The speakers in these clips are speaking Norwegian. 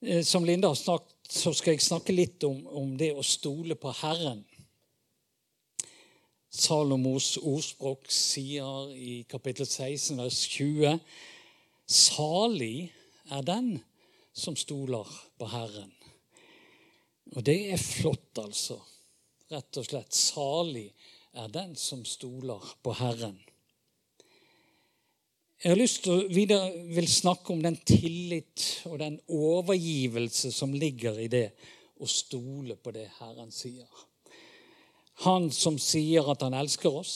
Eh, som Linda har snakket, så skal jeg snakke litt om, om det å stole på Herren. Salomos ordspråk sier i kapittel 16, vers 20.: Salig er den som stoler på Herren. Og det er flott, altså. Rett og slett. Salig er den som stoler på Herren. Jeg har lyst til å videre vil snakke om den tillit og den overgivelse som ligger i det å stole på det Herren sier. Han som sier at han elsker oss,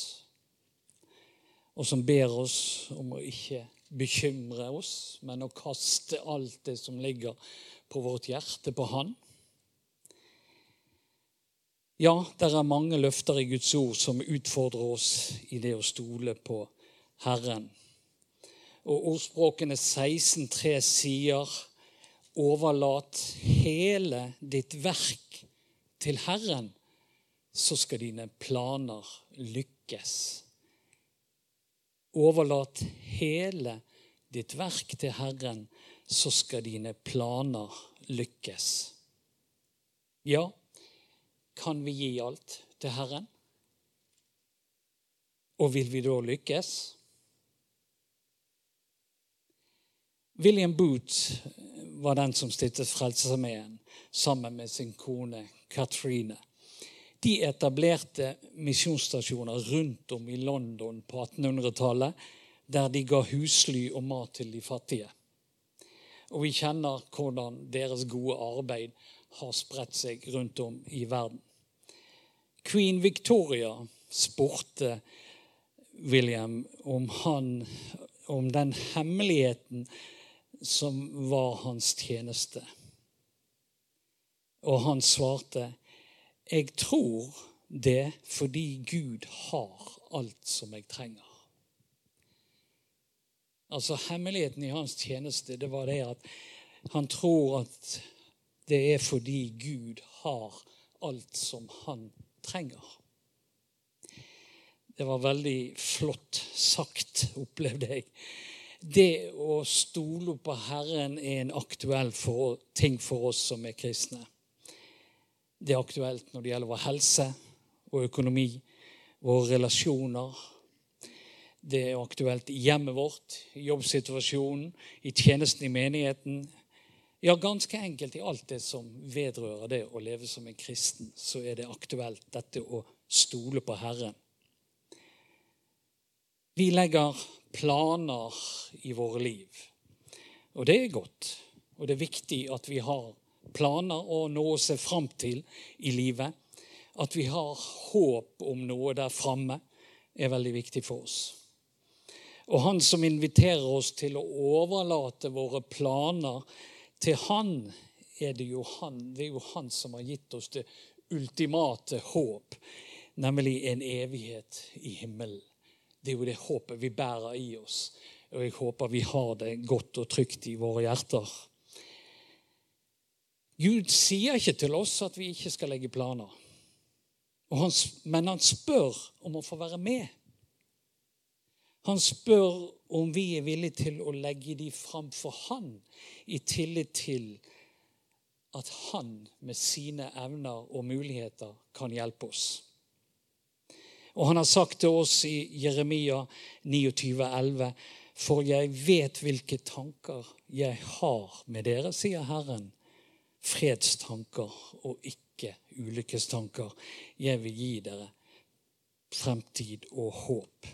og som ber oss om å ikke bekymre oss, men å kaste alt det som ligger på vårt hjerte, på Han. Ja, det er mange løfter i Guds ord som utfordrer oss i det å stole på Herren. Og ordspråkene 16.3 sier overlat hele ditt verk til Herren, så skal dine planer lykkes. Overlat hele ditt verk til Herren, så skal dine planer lykkes. Ja, kan vi gi alt til Herren? Og vil vi da lykkes? William Booth var den som stiftet Frelsesarmeen sammen med sin kone Katrine. De etablerte misjonsstasjoner rundt om i London på 1800-tallet, der de ga husly og mat til de fattige. Og vi kjenner hvordan deres gode arbeid har spredt seg rundt om i verden. Queen Victoria spurte William om, han, om den hemmeligheten som var hans tjeneste. Og han svarte, 'Jeg tror det fordi Gud har alt som jeg trenger'. Altså Hemmeligheten i hans tjeneste det var det at han tror at det er fordi Gud har alt som han trenger. Det var veldig flott sagt, opplevde jeg det å stole på Herren er en aktuell for, ting for oss som er kristne. Det er aktuelt når det gjelder vår helse, vår økonomi, våre relasjoner. Det er aktuelt i hjemmet vårt, i jobbsituasjonen, i tjenesten i menigheten. Ja, ganske enkelt i alt det som vedrører det å leve som en kristen, så er det aktuelt dette å stole på Herren. Vi legger planer i våre liv. Og det er godt. Og det er viktig at vi har planer og noe å se fram til i livet. At vi har håp om noe der framme, er veldig viktig for oss. Og han som inviterer oss til å overlate våre planer til han, er det jo han, det er jo han som har gitt oss det ultimate håp, nemlig en evighet i himmelen. Det er jo det håpet vi bærer i oss. Og jeg håper vi har det godt og trygt i våre hjerter. Gud sier ikke til oss at vi ikke skal legge planer. Men han spør om å få være med. Han spør om vi er villige til å legge de fram for han, i tillit til at han med sine evner og muligheter kan hjelpe oss. Og han har sagt til oss i Jeremia 29, 11, For jeg vet hvilke tanker jeg har med dere, sier Herren. Fredstanker og ikke ulykkestanker. Jeg vil gi dere fremtid og håp.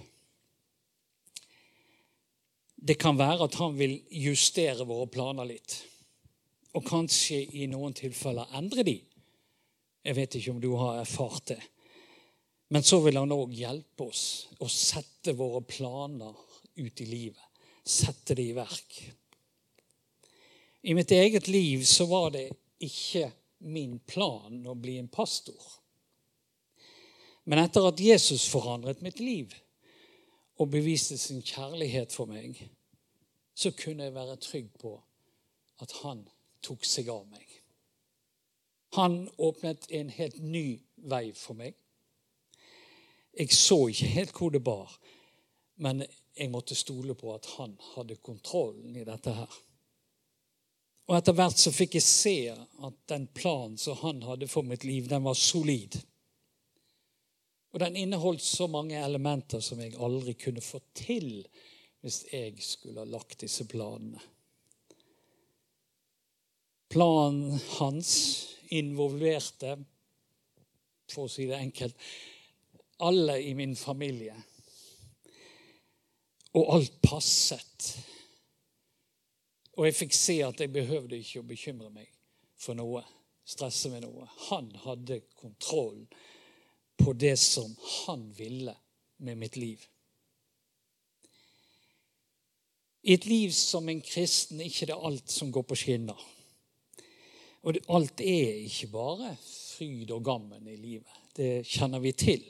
Det kan være at han vil justere våre planer litt. Og kanskje i noen tilfeller endre de. Jeg vet ikke om du har erfart det. Men så vil han òg hjelpe oss å sette våre planer ut i livet. Sette det i verk. I mitt eget liv så var det ikke min plan å bli en pastor. Men etter at Jesus forandret mitt liv og beviste sin kjærlighet for meg, så kunne jeg være trygg på at han tok seg av meg. Han åpnet en helt ny vei for meg. Jeg så ikke helt hvor det bar, men jeg måtte stole på at han hadde kontrollen i dette her. Og etter hvert så fikk jeg se at den planen som han hadde for mitt liv, den var solid. Og den inneholdt så mange elementer som jeg aldri kunne få til hvis jeg skulle ha lagt disse planene. Planen hans involverte, for å si det enkelt, alle i min familie. Og alt passet. Og jeg fikk se at jeg behøvde ikke å bekymre meg for noe, stresse med noe. Han hadde kontroll på det som han ville med mitt liv. I et liv som en kristen er ikke det alt som går på skinner. Og alt er ikke bare fryd og gammen i livet. Det kjenner vi til.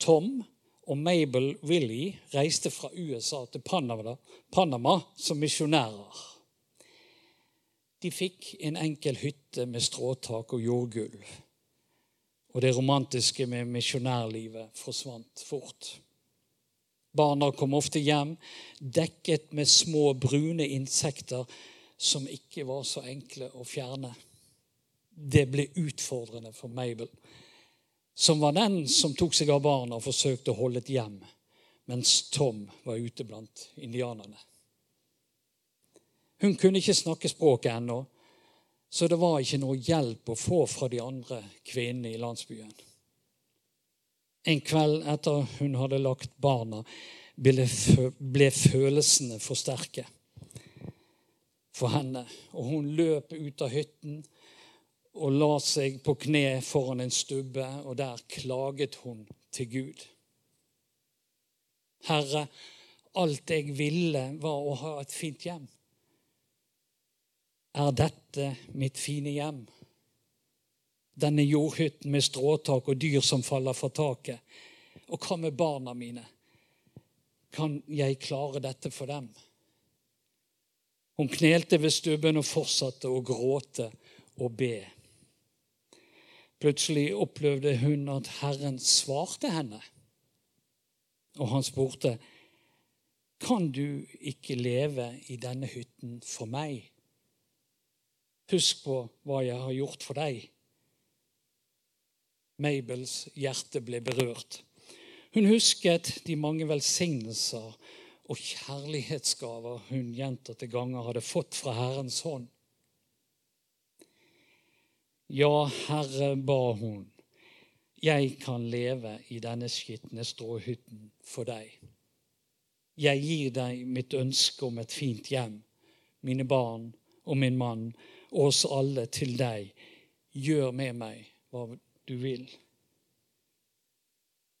Tom og Mabel Willy reiste fra USA til Panama, Panama som misjonærer. De fikk en enkel hytte med stråtak og jordgulv. Og det romantiske med misjonærlivet forsvant fort. Barna kom ofte hjem dekket med små, brune insekter som ikke var så enkle å fjerne. Det ble utfordrende for Mabel som var den som tok seg av barna og forsøkte å holde et hjem, mens Tom var ute blant indianerne. Hun kunne ikke snakke språket ennå, så det var ikke noe hjelp å få fra de andre kvinnene i landsbyen. En kveld etter hun hadde lagt barna, ble følelsene for sterke for henne. Og hun løp ut av hytten og la seg på kne foran en stubbe, og der klaget hun til Gud. Herre, alt jeg ville, var å ha et fint hjem. Er dette mitt fine hjem? Denne jordhytten med stråtak og dyr som faller fra taket. Og hva med barna mine? Kan jeg klare dette for dem? Hun knelte ved stubben og fortsatte å gråte og be. Plutselig opplevde hun at Herren svarte henne. Og han spurte, 'Kan du ikke leve i denne hytten for meg?' 'Husk på hva jeg har gjort for deg.' Mabels hjerte ble berørt. Hun husket de mange velsignelser og kjærlighetsgaver hun gjentatte ganger hadde fått fra Herrens hånd. Ja, Herre, ba hun, jeg kan leve i denne skitne stråhytten for deg. Jeg gir deg mitt ønske om et fint hjem, mine barn og min mann, og oss alle til deg. Gjør med meg hva du vil.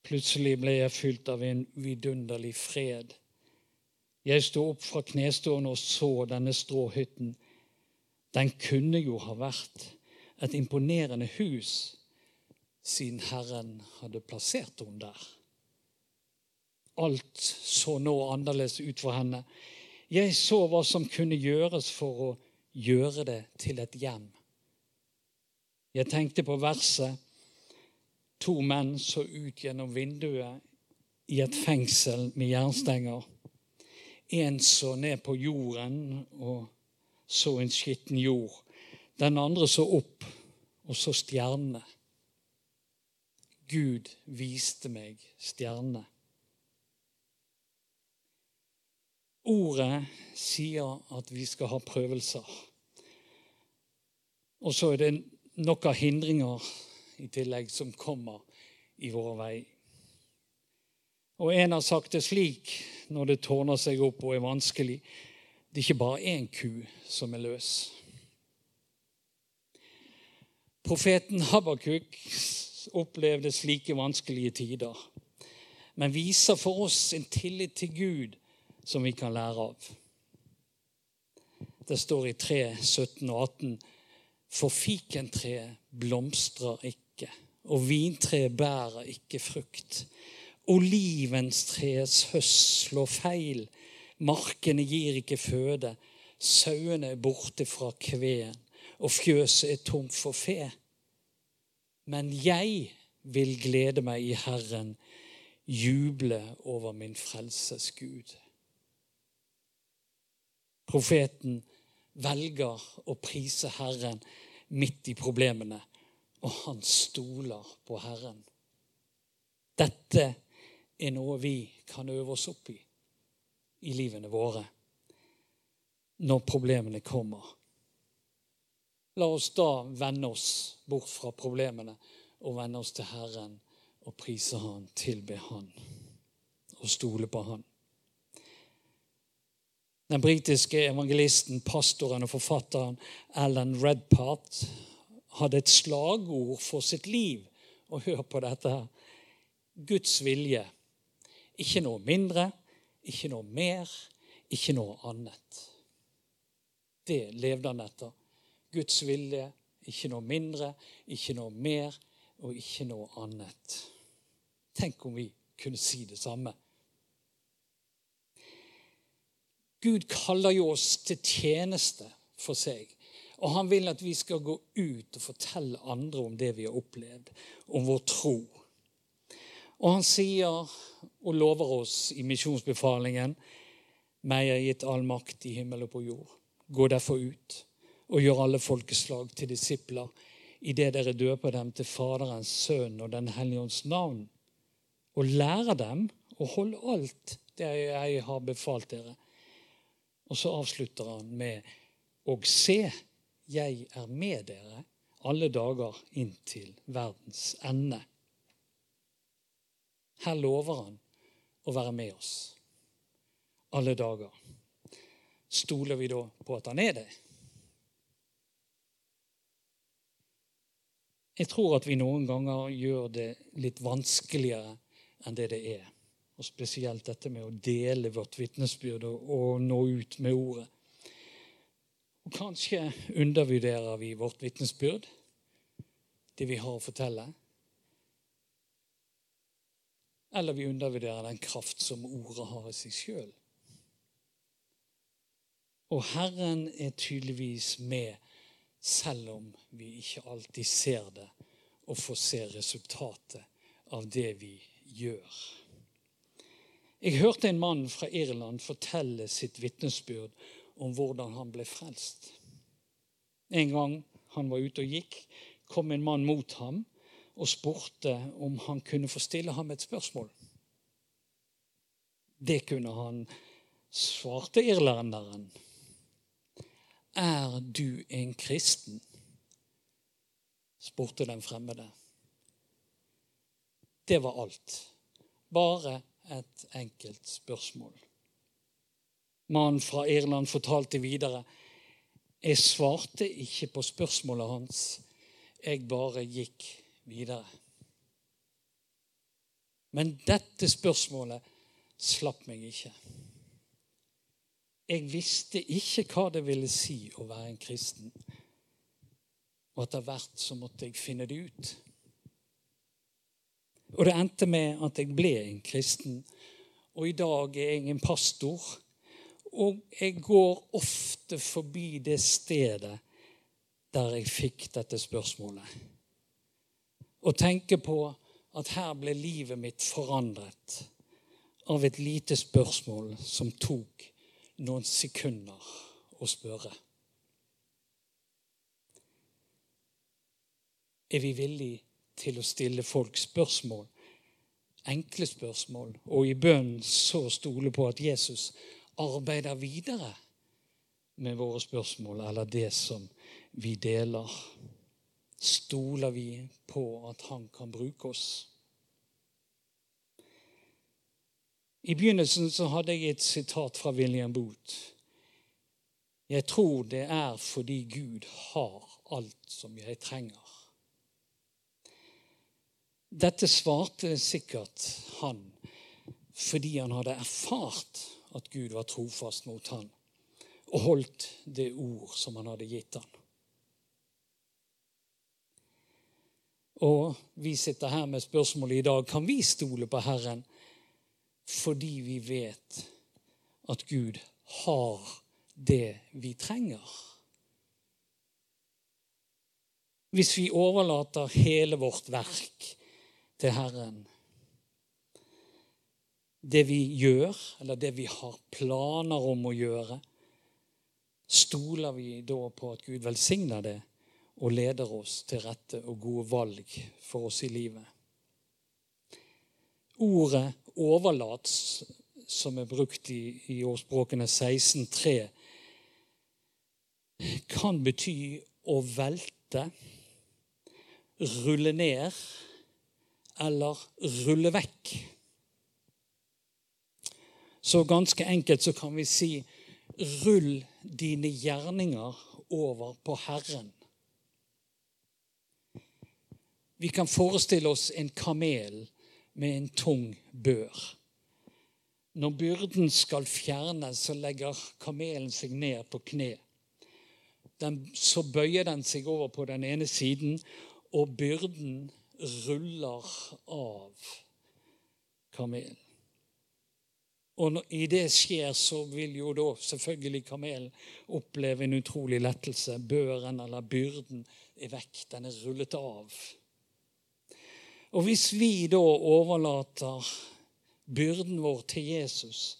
Plutselig ble jeg fylt av en vidunderlig fred. Jeg sto opp fra knestående og så denne stråhytten. Den kunne jo ha vært et imponerende hus, siden Herren hadde plassert henne der. Alt så nå annerledes ut for henne. Jeg så hva som kunne gjøres for å gjøre det til et hjem. Jeg tenkte på verset to menn så ut gjennom vinduet i et fengsel med jernstenger. En så ned på jorden og så en skitten jord. Den andre så opp og så stjernene. Gud viste meg stjernene. Ordet sier at vi skal ha prøvelser. Og så er det noen hindringer i tillegg som kommer i vår vei. Og en har sagt det slik når det tårner seg opp og er vanskelig Det er ikke bare én ku som er løs. Profeten Habakuk opplevde slike vanskelige tider, men viser for oss en tillit til Gud som vi kan lære av. Det står i 3, 17 og 18.: For fikentreet blomstrer ikke, og vintreet bærer ikke frukt. Olivenstreets høst slår feil, markene gir ikke føde, sauene er borte fra kveen og fjøset er tomt for fe. Men jeg vil glede meg i Herren, juble over min frelses Gud. Profeten velger å prise Herren midt i problemene, og han stoler på Herren. Dette er noe vi kan øve oss opp i i livene våre når problemene kommer. La oss da vende oss bort fra problemene og vende oss til Herren og prise Han, tilbe Han og stole på Han. Den britiske evangelisten, pastoren og forfatteren Alan Redpart hadde et slagord for sitt liv. Og hør på dette her. Guds vilje. Ikke noe mindre, ikke noe mer, ikke noe annet. Det levde han etter. Guds vilje, ikke noe mindre, ikke noe mer og ikke noe annet. Tenk om vi kunne si det samme. Gud kaller jo oss til tjeneste for seg. Og han vil at vi skal gå ut og fortelle andre om det vi har opplevd, om vår tro. Og han sier og lover oss i misjonsbefalingen meg er gitt all makt i himmel og på jord. Gå derfor ut og gjør alle folkeslag til disipler idet dere døper dem til Faderens, Sønn og Den hellige ånds navn, og lærer dem å holde alt det jeg har befalt dere. Og så avslutter han med Og se, jeg er med dere alle dager inntil verdens ende. Her lover han å være med oss alle dager. Stoler vi da på at han er det? Jeg tror at vi noen ganger gjør det litt vanskeligere enn det det er. Og spesielt dette med å dele vårt vitnesbyrd og, nå ut med ordet. Og Kanskje undervurderer vi vårt vitnesbyrd, det vi har å fortelle. Eller vi undervurderer den kraft som ordet har i seg sjøl. Og Herren er tydeligvis med, selv om vi ikke alltid ser det og får se resultatet av det vi gjør. Jeg hørte en mann fra Irland fortelle sitt vitnesbyrd om hvordan han ble frelst. En gang han var ute og gikk, kom en mann mot ham og spurte om han kunne få stille ham et spørsmål. Det kunne han, svarte irlenderen. Er du en kristen? spurte den fremmede. Det var alt. Bare et enkelt spørsmål. Mannen fra Irland fortalte videre. Jeg svarte ikke på spørsmålet hans. Jeg bare gikk videre. Men dette spørsmålet slapp meg ikke. Jeg visste ikke hva det ville si å være en kristen. Og etter hvert så måtte jeg finne det ut. Og det endte med at jeg ble en kristen. Og i dag er jeg en pastor. Og jeg går ofte forbi det stedet der jeg fikk dette spørsmålet. Og tenker på at her ble livet mitt forandret av et lite spørsmål som tok noen sekunder å spørre. Er vi villige til å stille folk spørsmål. Enkle spørsmål. Og i bønnen så stole på at Jesus arbeider videre med våre spørsmål eller det som vi deler. Stoler vi på at han kan bruke oss? I begynnelsen så hadde jeg et sitat fra William Booth. Jeg tror det er fordi Gud har alt som jeg trenger. Dette svarte sikkert han fordi han hadde erfart at Gud var trofast mot han og holdt det ord som han hadde gitt han. Og vi sitter her med spørsmålet i dag kan vi stole på Herren fordi vi vet at Gud har det vi trenger. Hvis vi overlater hele vårt verk til Herren. Det vi gjør, eller det vi har planer om å gjøre, stoler vi da på at Gud velsigner det og leder oss til rette og gode valg for oss i livet. Ordet 'overlat', som er brukt i, i ordspråkene 16.3, kan bety å velte, rulle ned eller rulle vekk. Så ganske enkelt så kan vi si rull dine gjerninger over på Herren. Vi kan forestille oss en kamel med en tung bør. Når byrden skal fjernes, så legger kamelen seg ned på kne. Den, så bøyer den seg over på den ene siden, og byrden ruller av kamelen. Og når, i det skjer, så vil jo da selvfølgelig kamelen oppleve en utrolig lettelse. Børen eller byrden er vekk. Den er rullet av. Og hvis vi da overlater byrden vår til Jesus,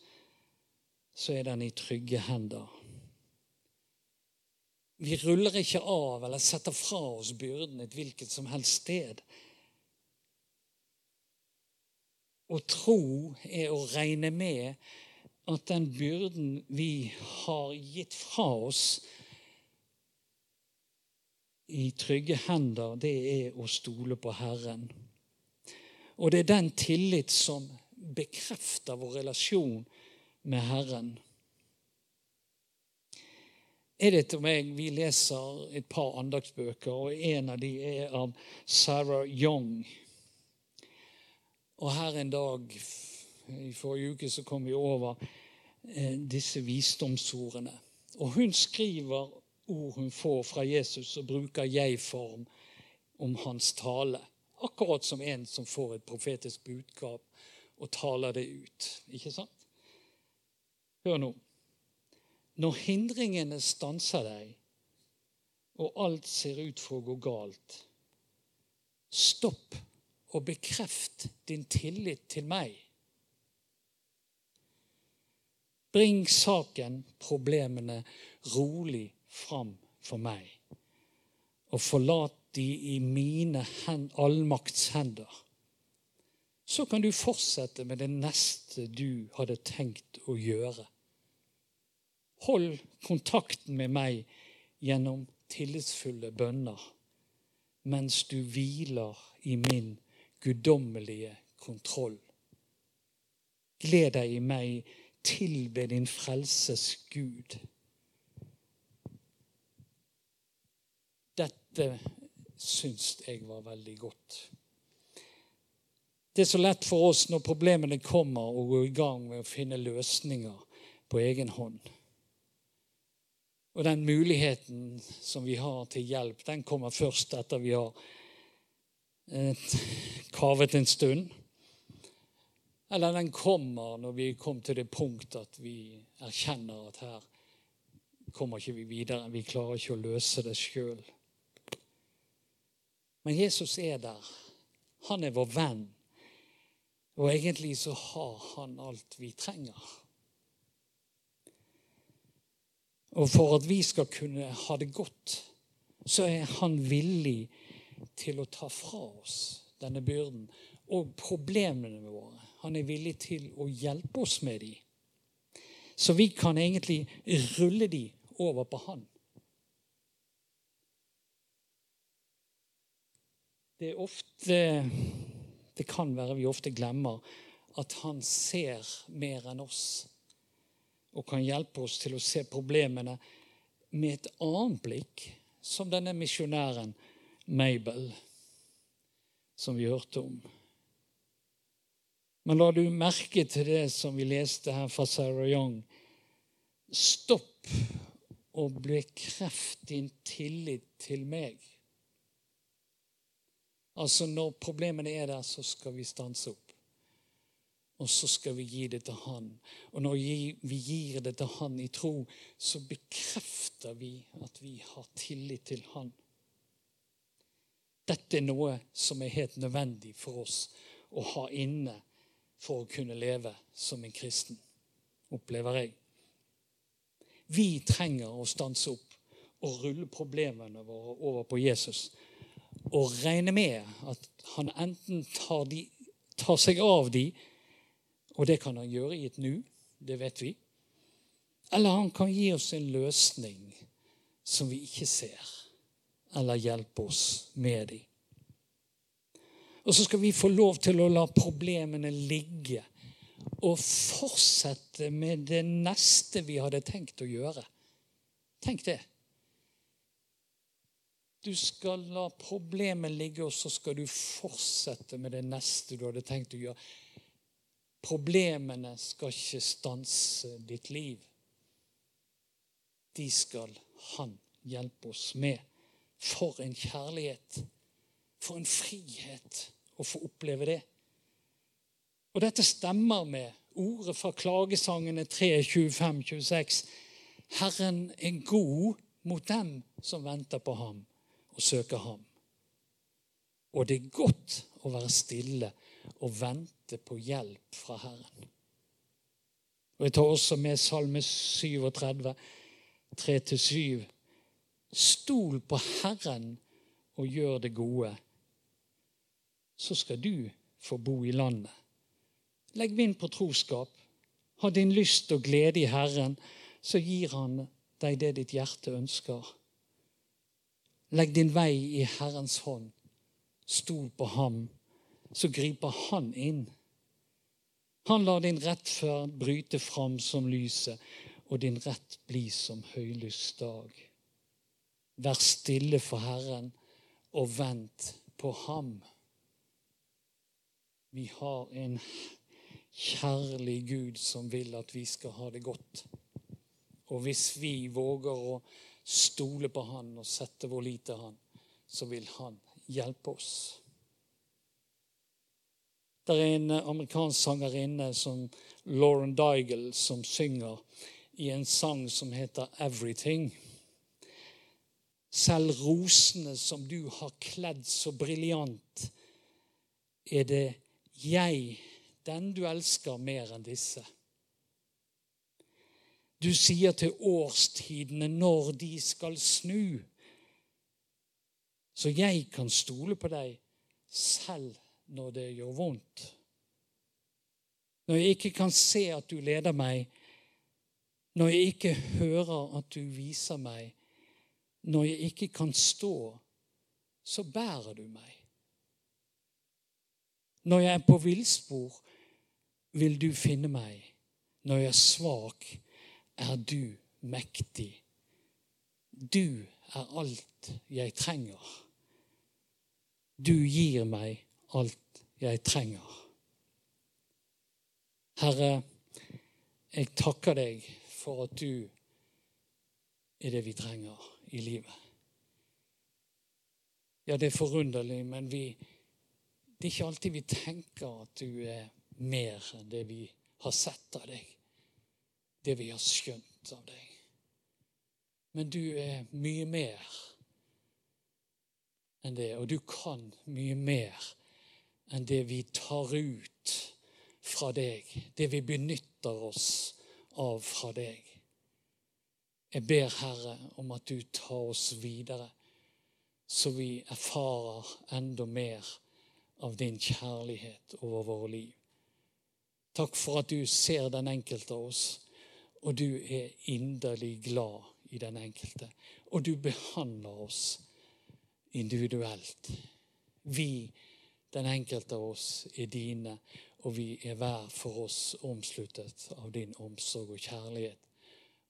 så er den i trygge hender. Vi ruller ikke av eller setter fra oss byrden et hvilket som helst sted. Å tro er å regne med at den byrden vi har gitt fra oss i trygge hender, det er å stole på Herren. Og det er den tillit som bekrefter vår relasjon med Herren. Edith og meg vi leser et par andagsbøker, og en av de er av Sarah Young. Og her en dag i forrige uke så kom vi over eh, disse visdomsordene. Og hun skriver ord hun får fra Jesus, og bruker jeg-form om hans tale. Akkurat som en som får et profetisk budskap og taler det ut. Ikke sant? Hør nå. Når hindringene stanser deg, og alt ser ut for å gå galt, stopp og bekreft din tillit til meg. Bring saken, problemene, rolig fram for meg, og forlat de i mine allmakts hender, Så kan du fortsette med det neste du hadde tenkt å gjøre. Hold kontakten med meg gjennom tillitsfulle bønner mens du hviler i min guddommelige kontroll. Gled deg i meg, tilbe din frelses Gud. Dette syns jeg var veldig godt. Det er så lett for oss når problemene kommer, å gå i gang med å finne løsninger på egen hånd. Og den muligheten som vi har til hjelp, den kommer først etter vi har Eh, kavet en stund. Eller den kommer når vi kom til det punkt at vi erkjenner at her kommer ikke vi videre. Vi klarer ikke å løse det sjøl. Men Jesus er der. Han er vår venn. Og egentlig så har han alt vi trenger. Og for at vi skal kunne ha det godt, så er han villig til å ta fra oss denne byrden og problemene våre. Han er villig til å hjelpe oss med dem. Så vi kan egentlig rulle dem over på han. Det er ofte Det kan være vi ofte glemmer at han ser mer enn oss og kan hjelpe oss til å se problemene med et annet blikk, som denne misjonæren Mabel, som vi hørte om. Men la du merke til det som vi leste her fra Sarah Young. Stopp og bekreft din tillit til meg. Altså Når problemene er der, så skal vi stanse opp. Og så skal vi gi det til Han. Og når vi gir det til Han i tro, så bekrefter vi at vi har tillit til Han. Dette er noe som er helt nødvendig for oss å ha inne for å kunne leve som en kristen, opplever jeg. Vi trenger å stanse opp og rulle problemene våre over på Jesus. Og regne med at han enten tar, de, tar seg av de, og det kan han gjøre i et nu, det vet vi. Eller han kan gi oss en løsning som vi ikke ser, eller hjelpe oss med de. Og så skal vi få lov til å la problemene ligge og fortsette med det neste vi hadde tenkt å gjøre. Tenk det. Du skal la problemet ligge, og så skal du fortsette med det neste du hadde tenkt å gjøre. Problemene skal ikke stanse ditt liv. De skal han hjelpe oss med. For en kjærlighet. For en frihet å få oppleve det. Og dette stemmer med ordet fra klagesangene 3, 25, 26. Herren er god mot dem som venter på ham og søke ham. Og det er godt å være stille og vente på hjelp fra Herren. Og Jeg tar også med Salme 37, 3-7. Stol på Herren og gjør det gode. Så skal du få bo i landet. Legg vind på troskap. Ha din lyst og glede i Herren, så gir Han deg det ditt hjerte ønsker. Legg din vei i Herrens hånd. Stol på ham, så griper han inn. Han lar din rettferd bryte fram som lyset, og din rett bli som høylys dag. Vær stille for Herren og vent på ham. Vi har en kjærlig Gud som vil at vi skal ha det godt. Og hvis vi våger å stole på Han og sette vår lit til Han, så vil Han hjelpe oss. Det er en amerikansk sangerinne som Lauren Daigle som synger i en sang som heter 'Everything'. Selv rosene som du har kledd så briljant, er det jeg, den du elsker, mer enn disse. Du sier til årstidene når de skal snu. Så jeg kan stole på deg selv når det gjør vondt. Når jeg ikke kan se at du leder meg, når jeg ikke hører at du viser meg, når jeg ikke kan stå, så bærer du meg. Når jeg er på villspor, vil du finne meg. Når jeg er svak, er du mektig. Du er alt jeg trenger. Du gir meg alt jeg trenger. Herre, jeg takker deg for at du er det vi trenger i livet. Ja, det er forunderlig, men vi, det er ikke alltid vi tenker at du er mer enn det vi har sett av deg det vi har skjønt av deg. Men du er mye mer enn det, og du kan mye mer enn det vi tar ut fra deg, det vi benytter oss av fra deg. Jeg ber, Herre, om at du tar oss videre, så vi erfarer enda mer av din kjærlighet over våre liv. Takk for at du ser den enkelte av oss og du er inderlig glad i den enkelte. Og du behandler oss individuelt. Vi, den enkelte av oss, er dine, og vi er hver for oss omsluttet av din omsorg og kjærlighet.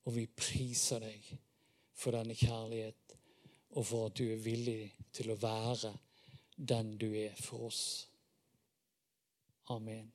Og vi priser deg for denne kjærlighet, og for at du er villig til å være den du er for oss. Amen.